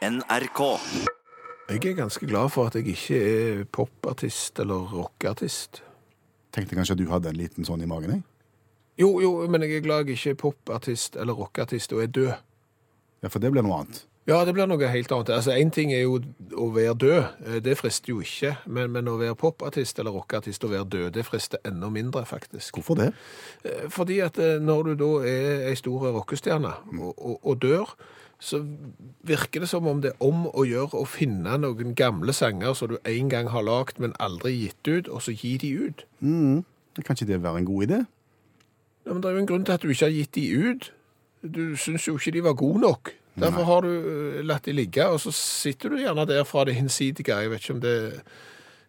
NRK. Jeg er ganske glad for at jeg ikke er popartist eller rockeartist. Tenkte kanskje at du hadde en liten sånn i magen, jeg. Jo, jo, men jeg er glad jeg ikke er popartist eller rockeartist og er død. Ja, for det blir noe annet. Ja, det blir noe helt annet. Altså, Én ting er jo å være død, eh, det frister jo ikke. Men, men å være popartist eller rockeartist og være død, det frister enda mindre, faktisk. Hvorfor det? Eh, Fordi at eh, når du da er ei stor rockestjerne og, og, og dør, så virker det som om det er om å gjøre å finne noen gamle sanger som du en gang har lagd, men aldri gitt ut, og så gi de ut. Mm. Kan ikke det være en god idé? Ja, men Det er jo en grunn til at du ikke har gitt de ut. Du syns jo ikke de var gode nok. Derfor har du eh, latt de ligge, og så sitter du gjerne der fra det hinsidige. Jeg vet ikke om det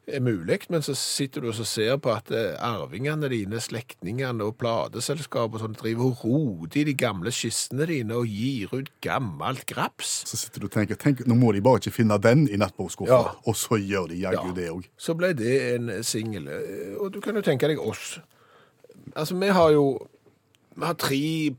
er mulig, men så sitter du og ser på at eh, arvingene dine, slektningene og plateselskap og sånn driver og roter i de gamle skissene dine og gir ut gammelt graps. Så sitter du og tenker tenk, nå må de bare ikke finne den i nattbordskuffa, Ja. og så gjør de jaggu Ja. det òg. Så ble det en singel. Eh, Og du kan jo tenke deg oss. Altså, vi har jo vi har tre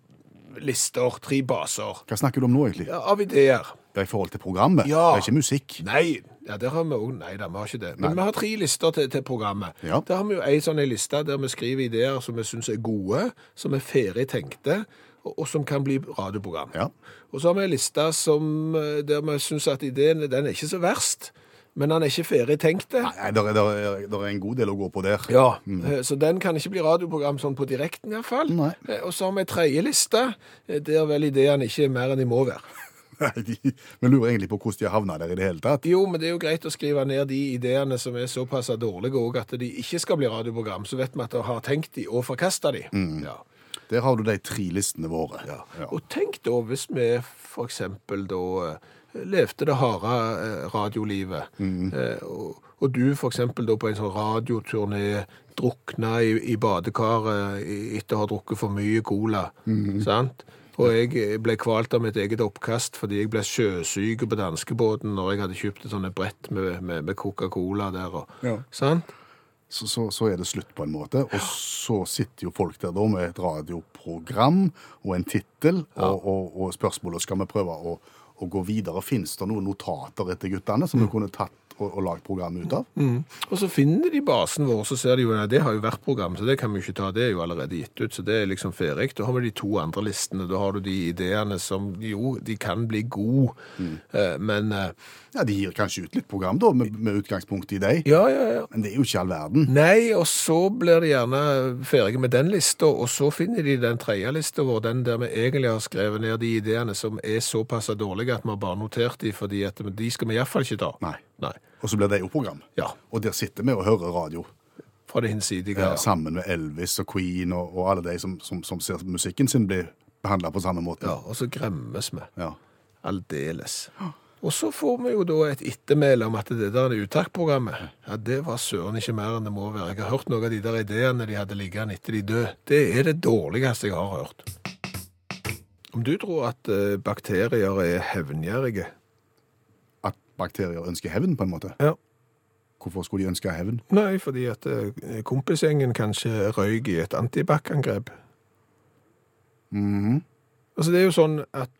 lister, tre baser Hva snakker du om nå, egentlig? ja, av ideer. Det er i forhold til programmet, Ja. det er ikke musikk. Nei, ja, der har vi også, nei da, vi har ikke det. Men Nei. vi har tre lister til, til programmet. Ja. Der har vi jo en sånn liste der vi skriver ideer som vi syns er gode, som er ferdig tenkte, og, og som kan bli radioprogram. Ja. Og så har vi en liste som, eh, der vi syns at ideen den er ikke så verst, men den er ikke ferdig tenkte. Nei, det er, der er, der er en god del å gå på der. Ja, mm. så den kan ikke bli radioprogram sånn på direkten iallfall. Nei. Og så har vi en tredje liste, eh, der vel ideene ikke er mer enn de må være. Nei, Vi lurer egentlig på hvordan de har havna der i det hele tatt. Jo, men det er jo greit å skrive ned de ideene som er såpass dårlige òg at de ikke skal bli radioprogram. Så vet vi at de har tenkt de og forkasta de. Ja. Der har du de tre listene våre. Ja. Ja. Og tenk da hvis vi eksempel da eh, levde det harde eh, radiolivet, mm. og, og du eksempel da på en sånn radioturné drukna i, i badekaret etter å ha drukket for mye cola, sant? Og jeg ble kvalt av mitt eget oppkast fordi jeg ble sjøsyk på danskebåten når jeg hadde kjøpt et sånt brett med, med, med Coca-Cola der, og, Ja. sant? Så, så, så er det slutt på en måte. Og så sitter jo folk der da med et radioprogram og en tittel, og, og, og spørsmålet skal vi prøve å, å gå videre. Fins det noen notater etter guttene som vi kunne tatt og, og lagd program ut av? Og så finner de basen vår, så ser de jo at det har jo vært program, så det kan vi ikke ta, det er jo allerede gitt ut, så det er liksom ferdig. Da har vi de to andre listene, da har du de ideene som jo, de kan bli gode, eh, men eh, Ja, De gir kanskje ut litt program da, med, med utgangspunkt i deg. ja, ja, ja. Men det er jo ikke all verden. Nei, og så blir de gjerne ferdige med den lista, og så finner de den tredje lista vår, den der vi egentlig har skrevet ned de ideene som er såpass dårlige at vi har bare notert de, fordi at de skal vi iallfall ikke ta. Nei. Nei. Og så blir det jo program. Ja. Og der sitter vi og hører radio. Fra det hinsidige. Ja. Ja. Sammen med Elvis og Queen og, og alle de som, som, som ser musikken sin bli behandla på samme måte. ja, og så gremmes vi. Ja. Aldeles. Og så får vi jo da et ettermæle om at det der uttaksprogrammet, ja, det var søren ikke mer enn det må være. Jeg har hørt noen av de der ideene de hadde liggende etter de døde. Det er det dårligste jeg har hørt. Om du tror at eh, bakterier er hevngjerrige? Bakterier ønsker hevn, på en måte. Ja. Hvorfor skulle de ønske hevn? Nei, fordi at eh, kompisgjengen kanskje røyk i et antibac-angrep. Mhm. Altså, det er jo sånn at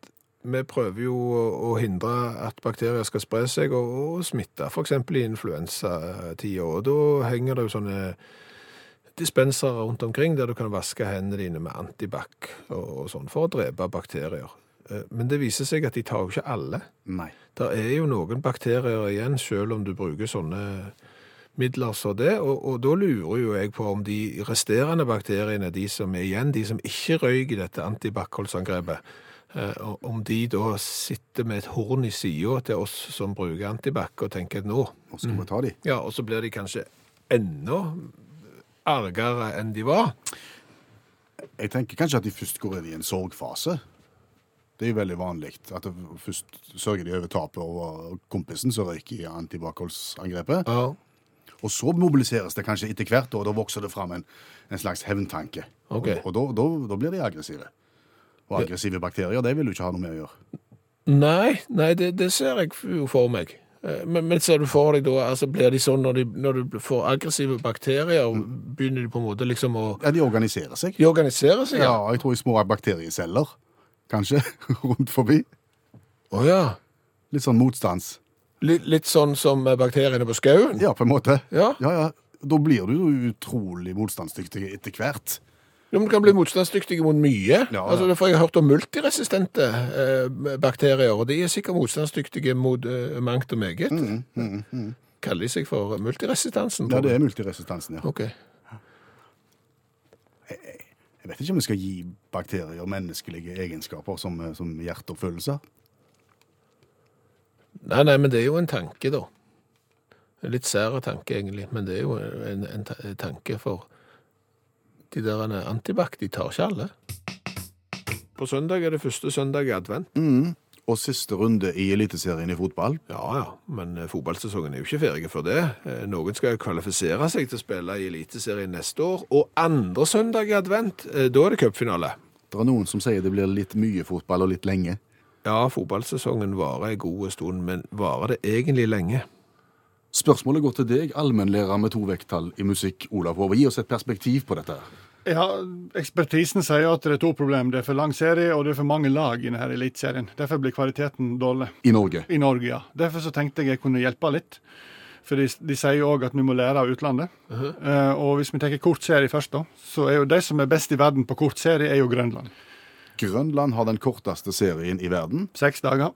vi prøver jo å, å hindre at bakterier skal spre seg og, og smitte, eksempel i influensatida. Og da henger det jo sånne dispensere rundt omkring der du kan vaske hendene dine med antibac og, og sånn for å drepe bakterier. Eh, Men det viser seg at de tar jo ikke alle. Nei. Det er jo noen bakterier igjen, selv om du bruker sånne midler som det, og, og da lurer jo jeg på om de resterende bakteriene, de som er igjen, de som ikke røyk i dette antibac-holdsangrepet, eh, om de da sitter med et horn i sida til oss som bruker antibac, og tenker at nå Nå skal vi ta de. Ja, og så blir de kanskje enda argere enn de var. Jeg tenker kanskje at de først går inn i en sorgfase. Det er jo veldig vanlig. At først sørger de over tapet over kompisen som røyker i antibac-holdsangrepet. Ja. Og så mobiliseres det kanskje etter hvert, og da vokser det fram en, en slags hevntanke. Okay. Og, og da, blir de aggressive. Og aggressive bakterier, det vil du ikke ha noe med å gjøre. Nei, nei det, det ser jeg jo for meg. Eh, Men, men ser du for deg da, altså blir de sånn når, de, når du får aggressive bakterier, begynner de på en måte liksom å Ja, de organiserer seg. De organiserer seg? Ja, jeg tror i små bakterieceller, kanskje, rundt forbi. Å ja. Litt sånn motstands. Litt, litt sånn som bakteriene på skauen. Ja, på en måte. Ja. Ja, ja. Da blir du jo utrolig motstandsdyktig etter hvert. Ja, men kan bli motstandsdyktige mot mye. Ja, Altså, derfor for Jeg har hørt om multiresistente eh, bakterier, og de er sikkert motstandsdyktige mot eh, mangt og meget. Kaller de seg for multiresistansen? Mm, Ja, det er multiresistansen, ja. Ok. Jeg vet ikke om vi skal gi bakterier menneskelige egenskaper som, eh, som hjerte og følelser. Nei, nei, men det er jo en tanke, da. En litt sær tanke, egentlig, men det er jo en, en ta- tanke for de der antibac, de tar ikke alle. På søndag er det første søndag i advent. Og siste runde i Eliteserien i fotball. Ja, ja, men eh, fotballsesongen er jo ikke ferdig for det. Eh, Noen skal kvalifisere seg til å spille i Eliteserien neste år, og andre søndag i advent, eh, da er det cupfinale. Det er noen som sier det blir litt mye fotball og litt lenge. Ja, fotballsesongen varer en god stund, men varer det egentlig lenge? Spørsmålet går til deg, allmennlærer med to vekttall i musikk, Olav Hove. Gi oss et perspektiv på dette. Ja, Ekspertisen sier at det er to problem. Det er for lang serie, og det er for mange lag i denne eliteserien. Derfor blir kvaliteten dårlig. I Norge. I Norge, ja. Derfor så tenkte jeg jeg kunne hjelpe litt. For de, de sier jo òg at vi må lære av utlandet. Eh, og hvis vi tar kort serie først, da, så er jo de som er best i verden på kort serie, er jo Grønland. Grønland har den korteste serien i verden. Seks dager.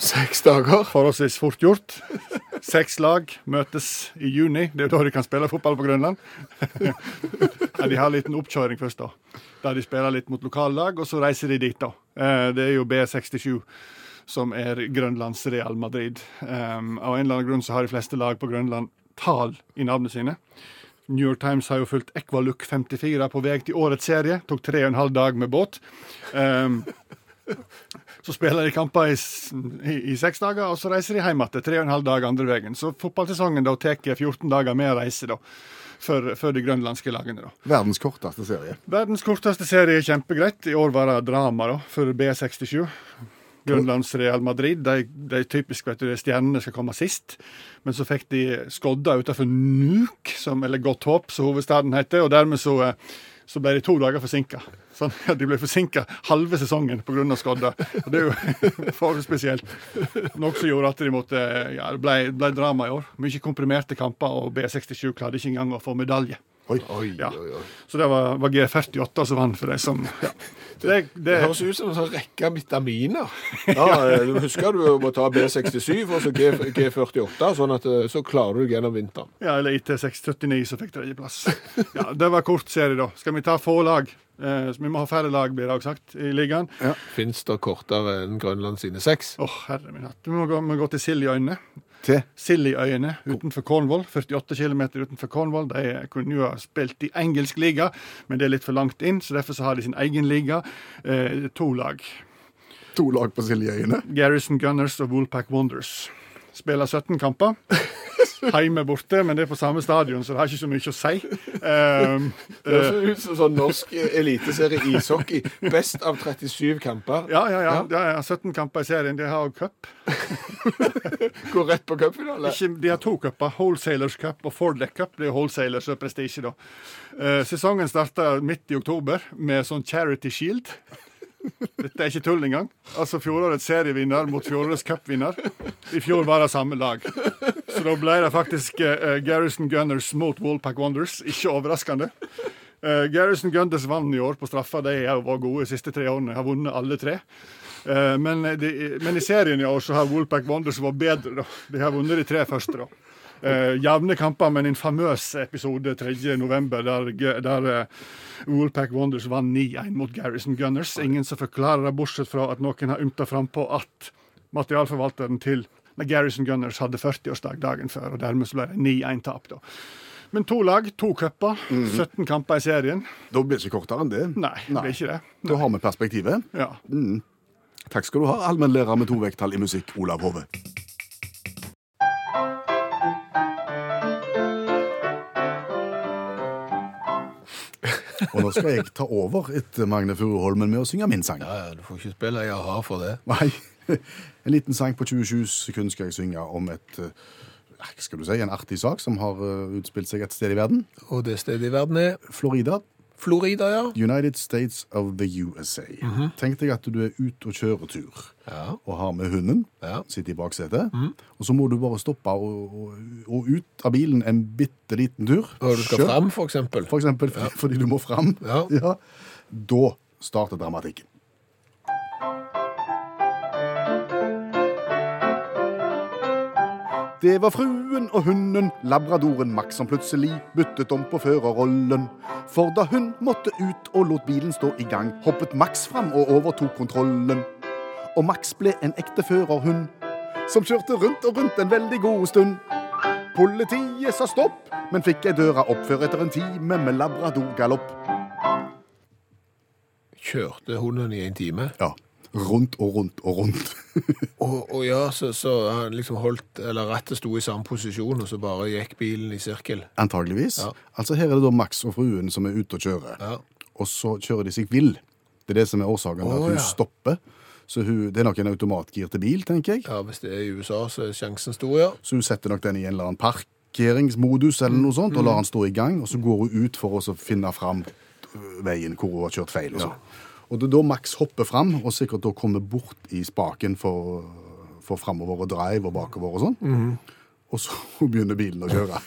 Seks dager. Forholdsvis fort gjort. Seks lag møtes i juni. Det er jo da de kan spille fotball på Grønland. ja, de har en liten oppkjøring først, da. Der de spiller litt mot lokallag, og så reiser de dit, da. Eh, Det er jo B67 som er Grønlands Real Madrid. Um, av en eller annen grunn så har de fleste lag på Grønland tall i navnene sine. New York Times har jo fulgt Equaluk 54 på vei til årets serie. Tok tre og en halv dag med båt. Um, så spiller de kamper i, i, i seks dager, og så reiser de hjem igjen. Tre og en halv dag andre veien. Så fotballsesongen da tar 14 dager med reise da, for, for de grønlandske lagene. da. Verdens korteste serie. Verdens korteste serie er kjempegreit. I år var det drama da, for B67. Grønlands Real Madrid. De, de typisk vet du, stjernene skal komme sist. Men så fikk de skodda utenfor Nuuk, som, eller Godt Håp, som hovedstaden heter. Og dermed så, eh, så ble de to dager forsinka. Sånn, ja, de ble forsinka halve sesongen pga. skodda. Og det er jo for spesielt. Noe som gjorde at de måtte Ja, det ble, ble drama i år. Mye komprimerte kamper, og B67 klarte ikke engang å få medalje. Oi. Oi, Ja. oi, oi. Så det var, var G48 som vant for de som ja. det, det, Det høres ut som en sånn rekke vitaminer. Ja, eh, du husker du må ta B67 og så G, G48, sånn at eh, så klarer du gjennom vinteren. ja, eller IT679 som fikk tredjeplass. Ja, det var kort serie, da. Skal vi ta få lag? Eh, så vi må ha færre lag, blir det også sagt, i ligaen. Fins det kortere enn Grønland sine seks? Åh, herre min hatt. Vi må gå, må gå til Siljeøyene. Til Siljeøyene utenfor Cornwall. 48 km utenfor Cornwall. De kunne jo ha spilt i engelsk liga, men det er litt for langt inn, så derfor så har de sin egen liga. Eh, to lag. to lag på Siljeøyene. Garrison Gunners og Woolpack Wonders. Spiller 17 kamper. Hjemme borte, men det er på samme stadion, så det har ikke så mye å si. Um, Det høres ut som sånn norsk eliteserie ishockey. Best av 37 kamper. ja, ja, ja, ja, ja. 17 kamper i serien. De har òg cup. Går rett på cupfinale. De har to cuper. Wholesalers Cup og Fordleck Cup. Det er Wholesalers og prestisje, da. Uh, sesongen starta midt i oktober med sånn Charity Shield. Dette er ikke tull engang. Altså fjorårets serievinner mot fjorårets cupvinner. I fjor var det samme lag. Så da ble det faktisk uh, Garrison Gunners mot Woolpack Wonders. Ikke overraskende. Uh, Garrison Gunners vant i år på straffa. De har vært gode de siste tre årene. Har vunnet alle tre. Uh, men, de, men i serien i år så har Woolpack Wonders vært bedre. da. De har vunnet de tre første. da. Uh, Jevne kamper, men en famøs episode 3.11. der, der uh, Woolpack Wonders vant 9-1 mot Garrison Gunners. Ingen som forklarer det, bortsett fra at noen har ymta frampå at materialforvalteren til nei, Garrison Gunners hadde 40-årsdag dagen før, og dermed så ble det 9-1-tap. da. Men to lag, to cuper, 17 kamper i serien. Da blir det ikke kortere enn det. Nei, det er ikke det. Da har vi perspektivet. Ja. Takk skal du ha, allmennlærer med to vekttall i musikk, Olav Hove. Nå skal jeg ta over etter Magne Furuholmen med å synge min sang. Ja, ja, du får ikke spille jeg har for det. Nei, en liten sang på 27 sekunder skal jeg synge om et eh, skal du si, en artig sak som har eh, utspilt seg et sted i verden. Og det stedet i verden er Florida. Florida, ja. United States of the USA. Tenk deg at du er ute og kjører tur Ja. og har med hunden, Ja. sitter i baksetet, og så må du bare stoppe og, og, og ut av bilen en bitte liten tur. Og du skal Kjør, fram, for eksempel. For eksempel fordi du må fram. Ja. Da starter dramatikken. Det var fruen og hunden, labradoren Max, som plutselig byttet om på førerrollen. For da hun måtte ut og lot bilen stå i gang, hoppet Max fram og overtok kontrollen. Og Max ble en ekte førerhund, som kjørte rundt og rundt en veldig god stund. Politiet sa stopp, men fikk ei døra opp før etter en time med labradorgalopp. Kjørte hunden i en time. Ja, rundt og rundt og rundt. Og, og ja, så, så han liksom holdt, eller rattet sto i samme posisjon, og så bare gikk bilen i sirkel. Antageligvis. Ja. Altså Her er det da Max og fruen som er ute og kjører. Ja. Og så kjører de seg vill. Det er det som er årsaken til oh, at hun ja. stopper. Så hun, Det er nok en automatgir til bil, tenker jeg. Ja, hvis det er i USA, så er sjansen stor, ja. Så hun setter nok den i en eller annen parkeringsmodus eller noe sånt, og Mm. lar den stå i gang. Og så går hun ut for å finne fram veien hvor hun har kjørt feil. Og, sånn. Og det er da Max hopper fram, og sikkert da kommer bort i spaken for, for framover og drive og bakover og sånn. Mm. Og så begynner bilen å kjøre.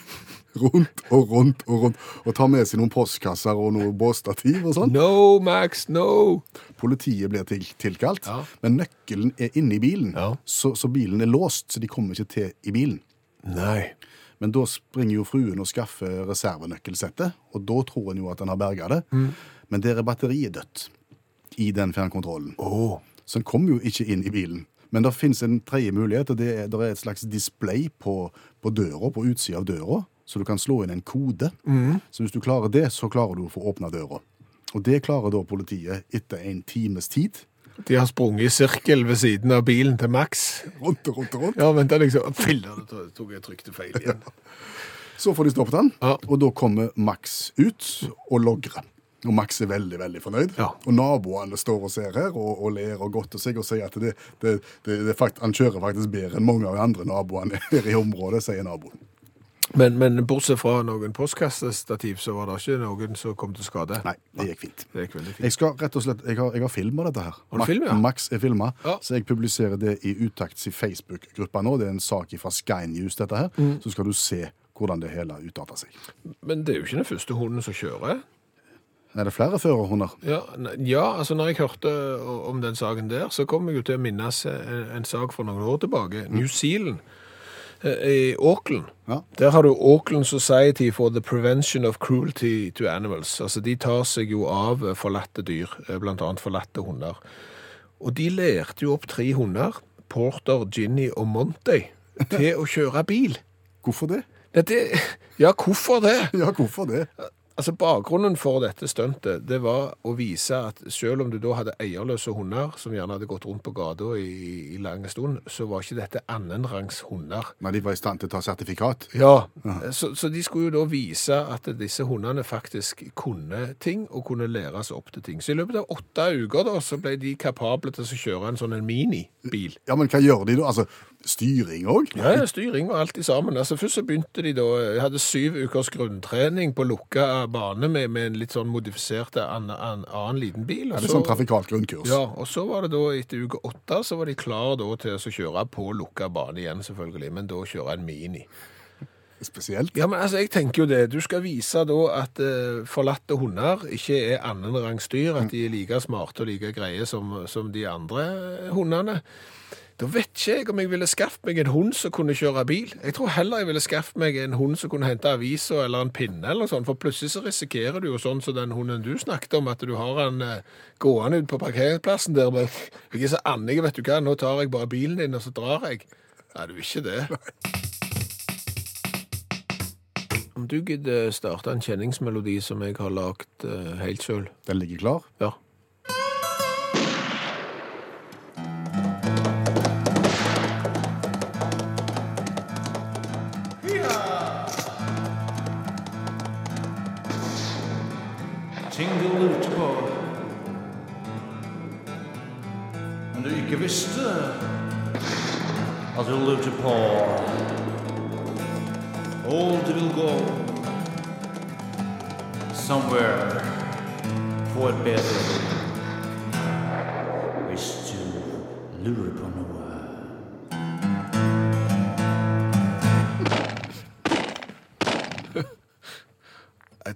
Rundt og rundt og rundt. Og tar med seg noen postkasser og noe båstativ og sånn. No, Max, no! Politiet blir til, tilkalt, Ja. men nøkkelen er inne i bilen. Ja. Så, så bilen er låst, så de kommer ikke til i bilen. Nei. Men da springer jo fruen og skaffer reservenøkkelsettet, og da tror en jo at en har berga det. Men der er batteriet dødt i den fjernkontrollen. Oh. Så den kommer jo ikke inn i bilen. Men det finnes en tredje mulighet, og det er, det er et slags display på, på døra, på utsida av døra, så du kan slå inn en kode. Så hvis du klarer det, så klarer du å få åpna døra. Og det klarer da politiet etter en times tid. De har sprunget i sirkel ved siden av bilen til Max. Rundt og rundt og rundt. Ja, vent da, liksom. Filler, det tok jeg trykte feil igjen. Så får de stoppet den, Ja. og da kommer Max ut og logrer. Og Max er veldig veldig fornøyd. Ja. Og naboene står og ser her og, og ler og godter seg og sier at det, det, det, det fakt, han kjører faktisk bedre enn mange av de andre naboene her i området, sier naboen. Men, men bortsett fra noen postkassestativ, så var det ikke noen som kom til skade. Nei, det gikk fint. Det gikk fint. Jeg skal rett og slett, jeg har, jeg har filma dette her. Har du film, ja? Max er filma, Ja. så jeg publiserer det i Utakts Facebook-gruppa nå. Det er en sak fra Sky News, dette her. Mm. Så skal du se hvordan det hele utarter seg. Men det er jo ikke den første hunden som kjører. Er det flere førerhunder? Ja, ja, altså når jeg hørte om den saken der, så kom jeg jo til å minnes en, en sak for noen år tilbake. New Zealand, eh, i Auckland. Ja. Der har du Auckland Society for the Prevention of Cruelty to Animals. Altså de tar seg jo av eh, forlatte dyr, bl.a. forlatte hunder. Og de lærte jo opp tre hunder, Porter, Ginny og Monty, til å kjøre bil. Hvorfor det? Ja, det, ja hvorfor det? Ja, hvorfor det? Altså Bakgrunnen for dette stuntet det var å vise at selv om du da hadde eierløse hunder, som gjerne hadde gått rundt på gata i, i lang stund, så var ikke dette annenrangs hunder. Men de var i stand til å ta sertifikat. Ja, så, så de skulle jo da vise at disse hundene faktisk kunne ting, og kunne læres opp til ting. Så i løpet av åtte uker da, så ble de kapable til å kjøre en sånn en minibil. Ja, men hva gjør de da? Altså, styring òg? Ja, ja, styring var alltid sammen. Altså, først så begynte de da, jeg hadde syv ukers grunntrening på lukka bane med, med en litt sånn modifisert an, an, annen liten bil. det så- sånn trafikalt grunnkurs? Ja, og så var det da etter uke åtte, så var de klare da til å kjøre på lukka bane igjen selvfølgelig, men da kjøre en mini. Spesielt? Ja, men altså, jeg tenker jo det. Du skal vise da at uh, forlatte hunder ikke er annenrangs dyr, at de er like smarte og like greie som, som de andre hundene. Da vet ikke jeg om jeg ville skaffet meg en hund som kunne kjøre bil. Jeg tror heller jeg ville skaffet meg en hund som kunne hente aviser eller en pinne eller noe sånt, for plutselig så risikerer du jo sånn som den hunden du snakket om, at du har han eh, gående ut på parkeringsplassen der med Jeg er så annig, vet du hva, nå tar jeg bare bilen din, og så drar jeg. Nei, du vil ikke det. Om du gidder starte en kjenningsmelodi som jeg har lagd eh, helt sjøl. Den ligger klar? Ja. Om du ikke visste at du lurte på Og du vil gå Somewhere for bedre. Hvis du lurer på noe.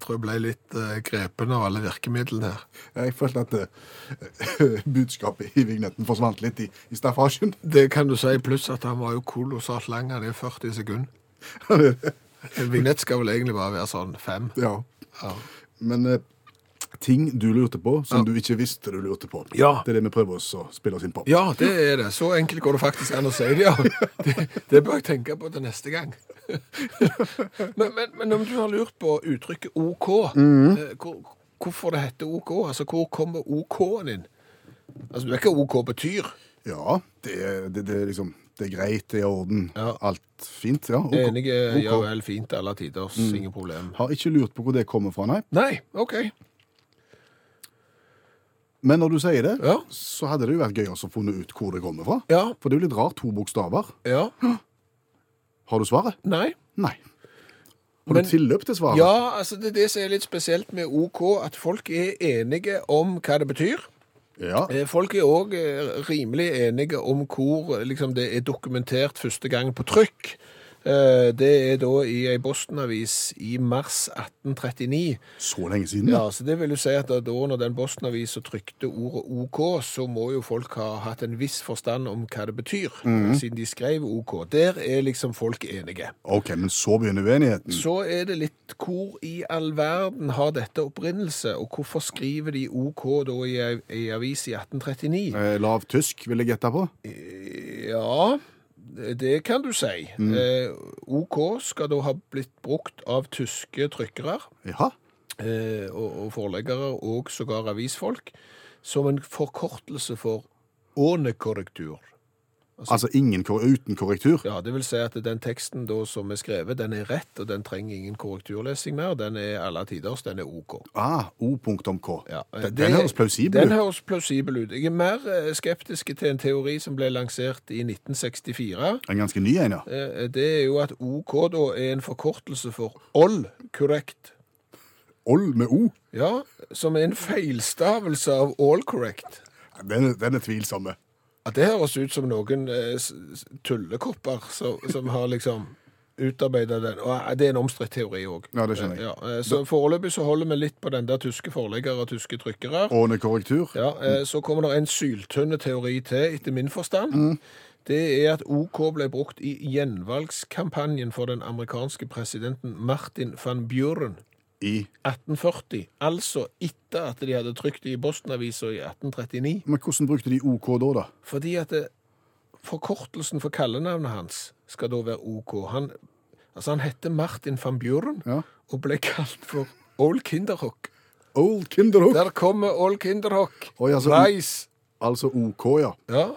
Tror jeg ble litt eh, grepen av alle virkemidlene her. Jeg følte at uh, budskapet i vignetten forsvant litt i, i staffasjen. Det kan du si, pluss at han var jo kolossalt lang, han er 40 sekunder. En vignett skal vel egentlig bare være sånn fem. ja. Ja. Men uh, ting du lurte på, som Ja. du ikke visste du lurte på. Ja. Det er det vi prøver oss å spille oss inn på. Ja, det er det. Så enkelt går det faktisk an å si det, ja. Det, det bør jeg tenke på til neste gang. Men, men, men om du har lurt på uttrykket OK, eh, hvor, hvorfor det heter OK, altså hvor kommer OK-en inn? Altså, du vet hva OK betyr? Ja, det, er- det, det er liksom Det er greit, det er i orden. Ja. Alt fint. ja. ok. Enige, Ok. ja vel, fint, alle tiders, ingen problem. Har ikke lurt på hvor det kommer fra, nei. Nei, OK. Men når du sier det, Ja. så hadde det jo vært gøy å funne ut hvor det kommer fra. Ja, For det er jo litt rart, to bokstaver. ja, Har du svaret? nei. Nei. Har Men- du tilløp til svaret? Ja, altså det er det som er litt spesielt med OK, at folk er enige om hva det betyr. Ja. Eh, Folk er òg rimelig enige om hvor eh, liksom, det er dokumentert første gang på trykk. Eh, Det er da i ei Boston-avis i mars 1839. Så lenge siden, Ja, så det vil jo si at da når den Boston-avisa trykte ordet OK, så må jo folk ha hatt en viss forstand om hva det betyr, siden de skrev OK. Der er liksom folk enige. Ok, men så begynner uenigheten. Så er det litt hvor i all verden har dette opprinnelse, og hvorfor skriver de OK da i ei, avis i 1839? Eh, Lav tysk, vil jeg gjette på. Ja, det kan du si. Eh, OK skal da ha blitt brukt av tyske trykkere ja. eh, og, og forleggere, og sågar avisfolk, som en forkortelse for ånekorrektur. Altså ingen kor uten korrektur. Ja, det vil si at den teksten da som er skrevet, den er rett, og den trenger ingen korrekturlesing mer. Den er alle tiders, den er OK. Ah, O.k. Ja, eh, Den, det- den høres plausibel Den ut. høres plausibel ut. Jeg er mer eh, skeptisk til en teori som ble lansert i 1964. En ganske ny en, ja. Eh, Det er jo at OK da er en forkortelse for all correct. All med O. Ja, som er en feilstavelse av all correct. Den, er- den er tvilsomme. Ja, det høres ut som noen eh, tullekopper som, som har liksom utarbeidet den. Og eh, det er en omstridt teori òg. Ja, det skjønner jeg. Ja, eh, så foreløpig så holder vi litt på den der tyske forleggere og tyske trykkere. Ånekorrektur. Ja, eh, Så kommer det en syltynne teori til, etter min forstand. Det er at OK ble brukt i gjenvalgskampanjen for den amerikanske presidenten Martin van Buren I 1840. Altså etter at de hadde trykt det i Boston-avisa i 1839. Men hvordan brukte de OK da, da? Fordi at det, forkortelsen for kallenavnet hans skal da være OK. Han, altså han heter Martin van Buren Ja. og ble kalt for Old Kinderhock. Old Kinderhock? Der kommer Old Kinderhock. Oi, altså, Rise. Altså OK, ja. Ja.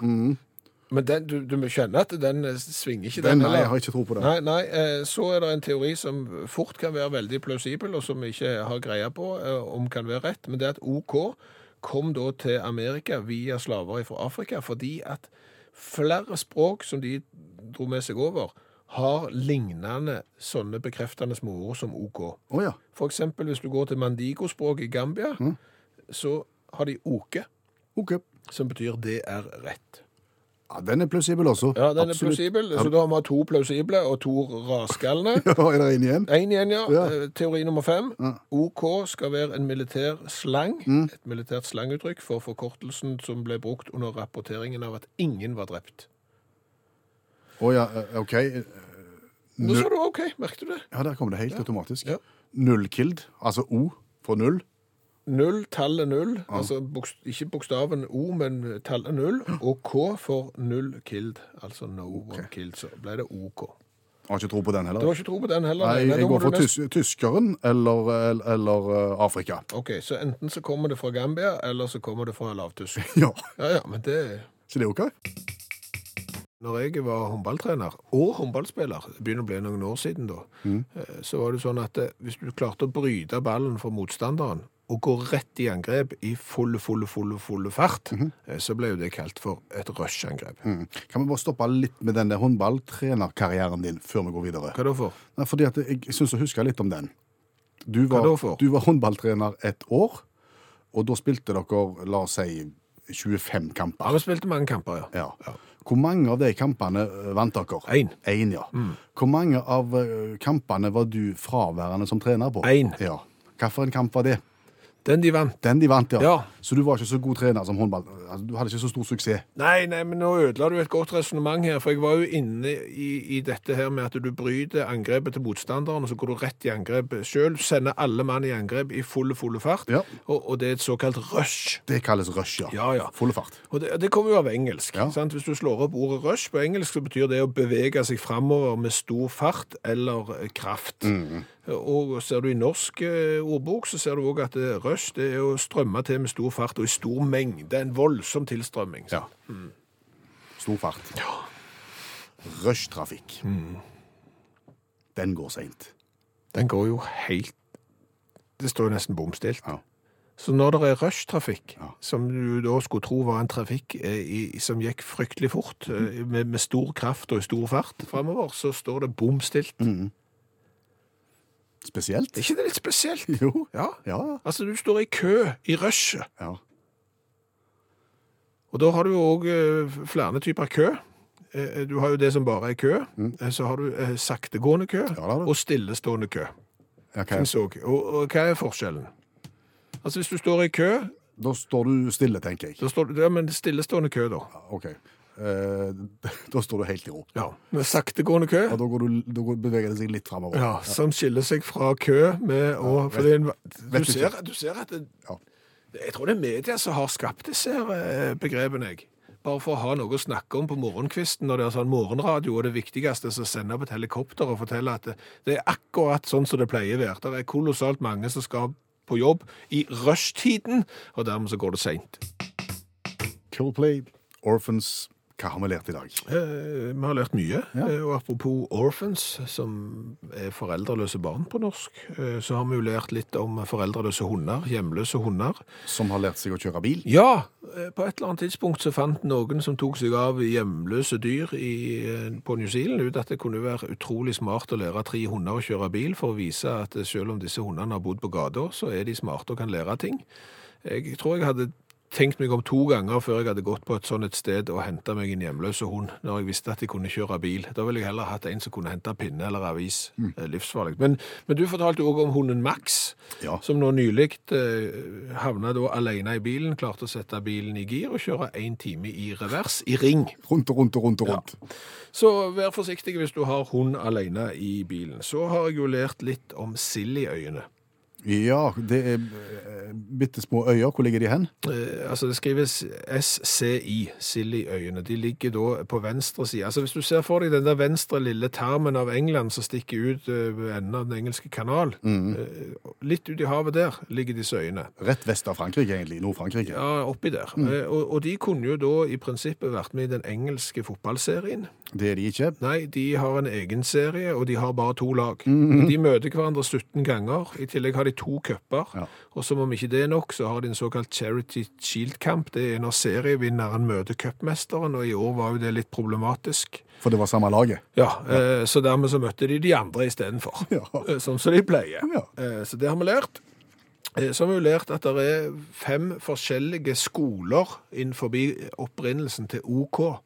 Men den, du, du skjønne at den eh, svinger ikke, Den, den, nei, jeg har ikke tro på det. Nei, nei, eh, så er det en teori som fort kan være veldig plausibel, og som vi ikke har greie på eh, om kan være rett, men det er at OK kom da til Amerika via slaver fra Afrika, fordi at flere språk som de dro med seg over, har lignende sånne bekreftende småord som OK. Oh, ja. For eksempel hvis du går til mandigo-språk i Gambia, så har de OK, OK. som betyr det er rett. Ja, den er plausibel også. Ja, den er plausibel. Så da har vi to plausible og to raskalne. Ja, er det en igjen? En igjen, ja. Ja. Eh, Teori nummer fem. OK skal være en militær slang. Mm. Et militært slanguttrykk for forkortelsen som ble brukt under rapporteringen av at ingen var drept. Å ja, eh, OK. Nå sa du OK, merket du det? Ja, der kom det helt automatisk. Ja. Nullkild, altså O for null. Null, tallet null. Altså bokst ikke bokstaven O, men tallet null. Og K for null killed. Altså no one killed. Så ble det OK. Har ikke tro på den heller. Du har ikke tro på den heller? Nei, men jeg går for nest... tyskeren eller, eller, eller eh, Afrika. OK, så enten så kommer det fra Gambia, eller så kommer det fra lavtysk. Ja, Ja, ja, men det så det er OK? Når jeg var håndballtrener og håndballspiller, det begynner å bli noen år siden da, mm. så var det sånn at eh, hvis du klarte å bryte ballen for motstanderen og gå rett i angrep i full, full, full, full fart, eh, så ble jo det kalt for et rushangrep. Mm. Kan vi bare stoppe litt med den der håndballtrenerkarrieren din før vi går videre? Hva da for? Nei, fordi at jeg syns å huske litt om den. Du Hva var, da for? du var håndballtrener et år, Og da spilte dere, la oss si, 25 kamper. Ja, vi spilte mange kamper, ja. Ja. Hvor mange av de kampene eh, vant dere? Én. Én, ja. Hvor mange av eh, kampene var du fraværende som trener på? Én. Ja. Hvilken kamp var det? Den de vant. Den de vant, ja. Ja. Så du var ikke så god trener som håndball? Altså, du hadde ikke så stor suksess? Nei, nei, men nå ødela du et godt resonnement her, for jeg var jo inne i, i dette her med at du bryter angrepet til motstanderen, og så går du rett i angrep sjøl, sender alle mann i angrep i fulle, fulle fart, Ja. og, og det er et såkalt rush. Det kalles rush, ja. Ja, ja. Full fart. Og det, det kommer jo av engelsk. Sant? Hvis du slår opp ordet rush på engelsk, så betyr det å bevege seg framover med stor fart eller eh, kraft. Og ser du i norsk eh, ordbok, så ser du òg at eh, rush det er å strømme til med stor fart og i stor mengde. En voldsom tilstrømming. Ja. Stor fart. Ja. Rushtrafikk. Den går seint. Den går jo helt Det står jo nesten bomstilt. Ja. Så når det er rushtrafikk, Ja. som du da skulle tro var en trafikk eh, i, som gikk fryktelig fort, mm. med, med stor kraft og i stor fart framover, så står det bom stilt. Spesielt. Er ikke det litt spesielt? Jo. Ja. Ja. Altså, du står i kø i rushet, ja. og da har du òg flere typer kø. Eh, Du har jo det som bare er kø. Mm. Så har du eh, saktegående kø ja, og stillestående kø. også. Og, og hva er forskjellen? Altså, hvis du står i kø, Da står du stille, tenker jeg. du Ja, men stillestående kø, da. Ja, OK. Eh, da står du helt i ro. Ja. Med saktegående kø. Og da, går du, da beveger det seg litt framover. Ja, som skiller seg fra kø med å ja, det er en, du, du ser, du ser at det, Ja. Jeg tror det er media som har skapt disse eh, begrepene, jeg. Bare for å ha noe å snakke om på morgenkvisten når det er sånn morgenradio, og det viktigste er å sende opp et helikopter og fortelle at det, det er akkurat sånn som det pleier å være. Det er kolossalt mange som skal på jobb i rushtiden, og dermed så går det seint. Coldplay, Orphans Hva har vi lært i dag? Eh, vi har lært mye. Ja. Eh, og apropos orphans, som er foreldreløse barn på norsk, eh, så har vi jo lært litt om foreldreløse hunder, hjemløse hunder. Som har lært seg å kjøre bil? Ja, eh, på et eller annet tidspunkt så fant noen som tok seg av hjemløse dyr i, på New Zealand ut at det kunne være utrolig smart å lære tre hunder å kjøre bil for å vise at selv om disse hundene har bodd på gata, så er de smarte og kan lære ting. Jeg tror jeg hadde tenkt meg om to ganger før jeg hadde gått på et sånt et sted og henta meg en hjemløse hund, når jeg visste at jeg kunne kjøre bil. Da ville jeg heller hatt en som kunne hente pinne eller avis. Mm. Livsfarlig. Men, men du fortalte òg om hunden Max, Ja. som nå nylig eh, havna da alene i bilen, klarte å sette bilen i gir og kjøre én time i revers, i ring. Rundt og rundt og rundt og rundt. Så vær forsiktig hvis du har hund alene i bilen. Så har jeg jo lært litt om Silly-øyene. Ja, det er eh, bitte små øyer. Hvor ligger de hen? Eh, altså Det skrives SCI, Sillyøyene. De ligger da på venstre side. Altså Hvis du ser for deg den der venstre lille termen av England som stikker ut eh, ved enden av den engelske kanal, eh, litt ut i havet der ligger disse øyene. Rett vest av Frankrike, egentlig. Nord-Frankrike. Ja, oppi der. Eh, og, og de kunne jo da i prinsippet vært med i den engelske fotballserien. Det er de ikke. Nei, de har en egen serie, og de har bare to lag. De møter hverandre 17 ganger. I tillegg har de to cuper. Ja. Og som om ikke det er nok, så har de en såkalt Charity Shield-kamp. Det er når serievinneren møter cupmesteren, og i år var jo det litt problematisk. For det var samme laget. Ja, ja. Så dermed så møtte de de andre istedenfor. Ja. Eh, Sånn som de pleier. Ja. Eh, Så det har vi lært. Eh, Så har vi lært at det er fem forskjellige skoler innenfor opprinnelsen til OK.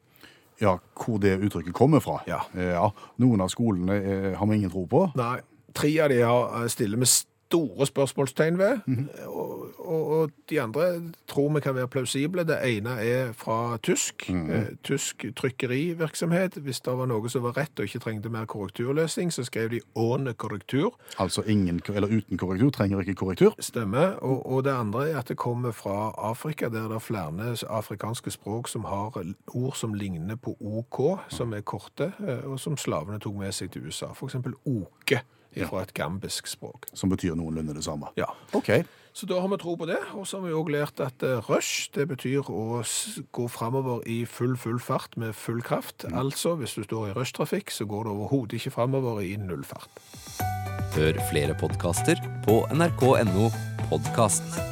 Ja, hvor det uttrykket kommer fra. Ja. Eh, ja. Noen av skolene eh, har vi ingen tro på. Nei, tre av de har stiller med store spørsmålstegn ved, og, og, og de andre tror vi kan være plausible. Det ene er fra tysk, eh, tysk trykkerivirksomhet. Hvis det var noe som var rett og ikke trengte mer korrekturløsning, så skrev de «åne korrektur». Altså ingen, eller uten korrektur trenger ikke korrektur. Stemmer. Og, og det andre er at det kommer fra Afrika, der det er flere afrikanske språk som har ord som ligner på OK, som er korte, eh, og som slavene tok med seg til USA. Eksempel oke fra et gambisk språk. Som betyr noenlunde det samme. Ja. OK. Så da har vi tro på det, og så har vi òg lært at eh, rush, det betyr å gå fremover i full, full fart med full kraft. Altså, hvis du står i rushtrafikk, så går det overhodet ikke fremover i null fart. Hør flere podkaster på nrk.no podkast.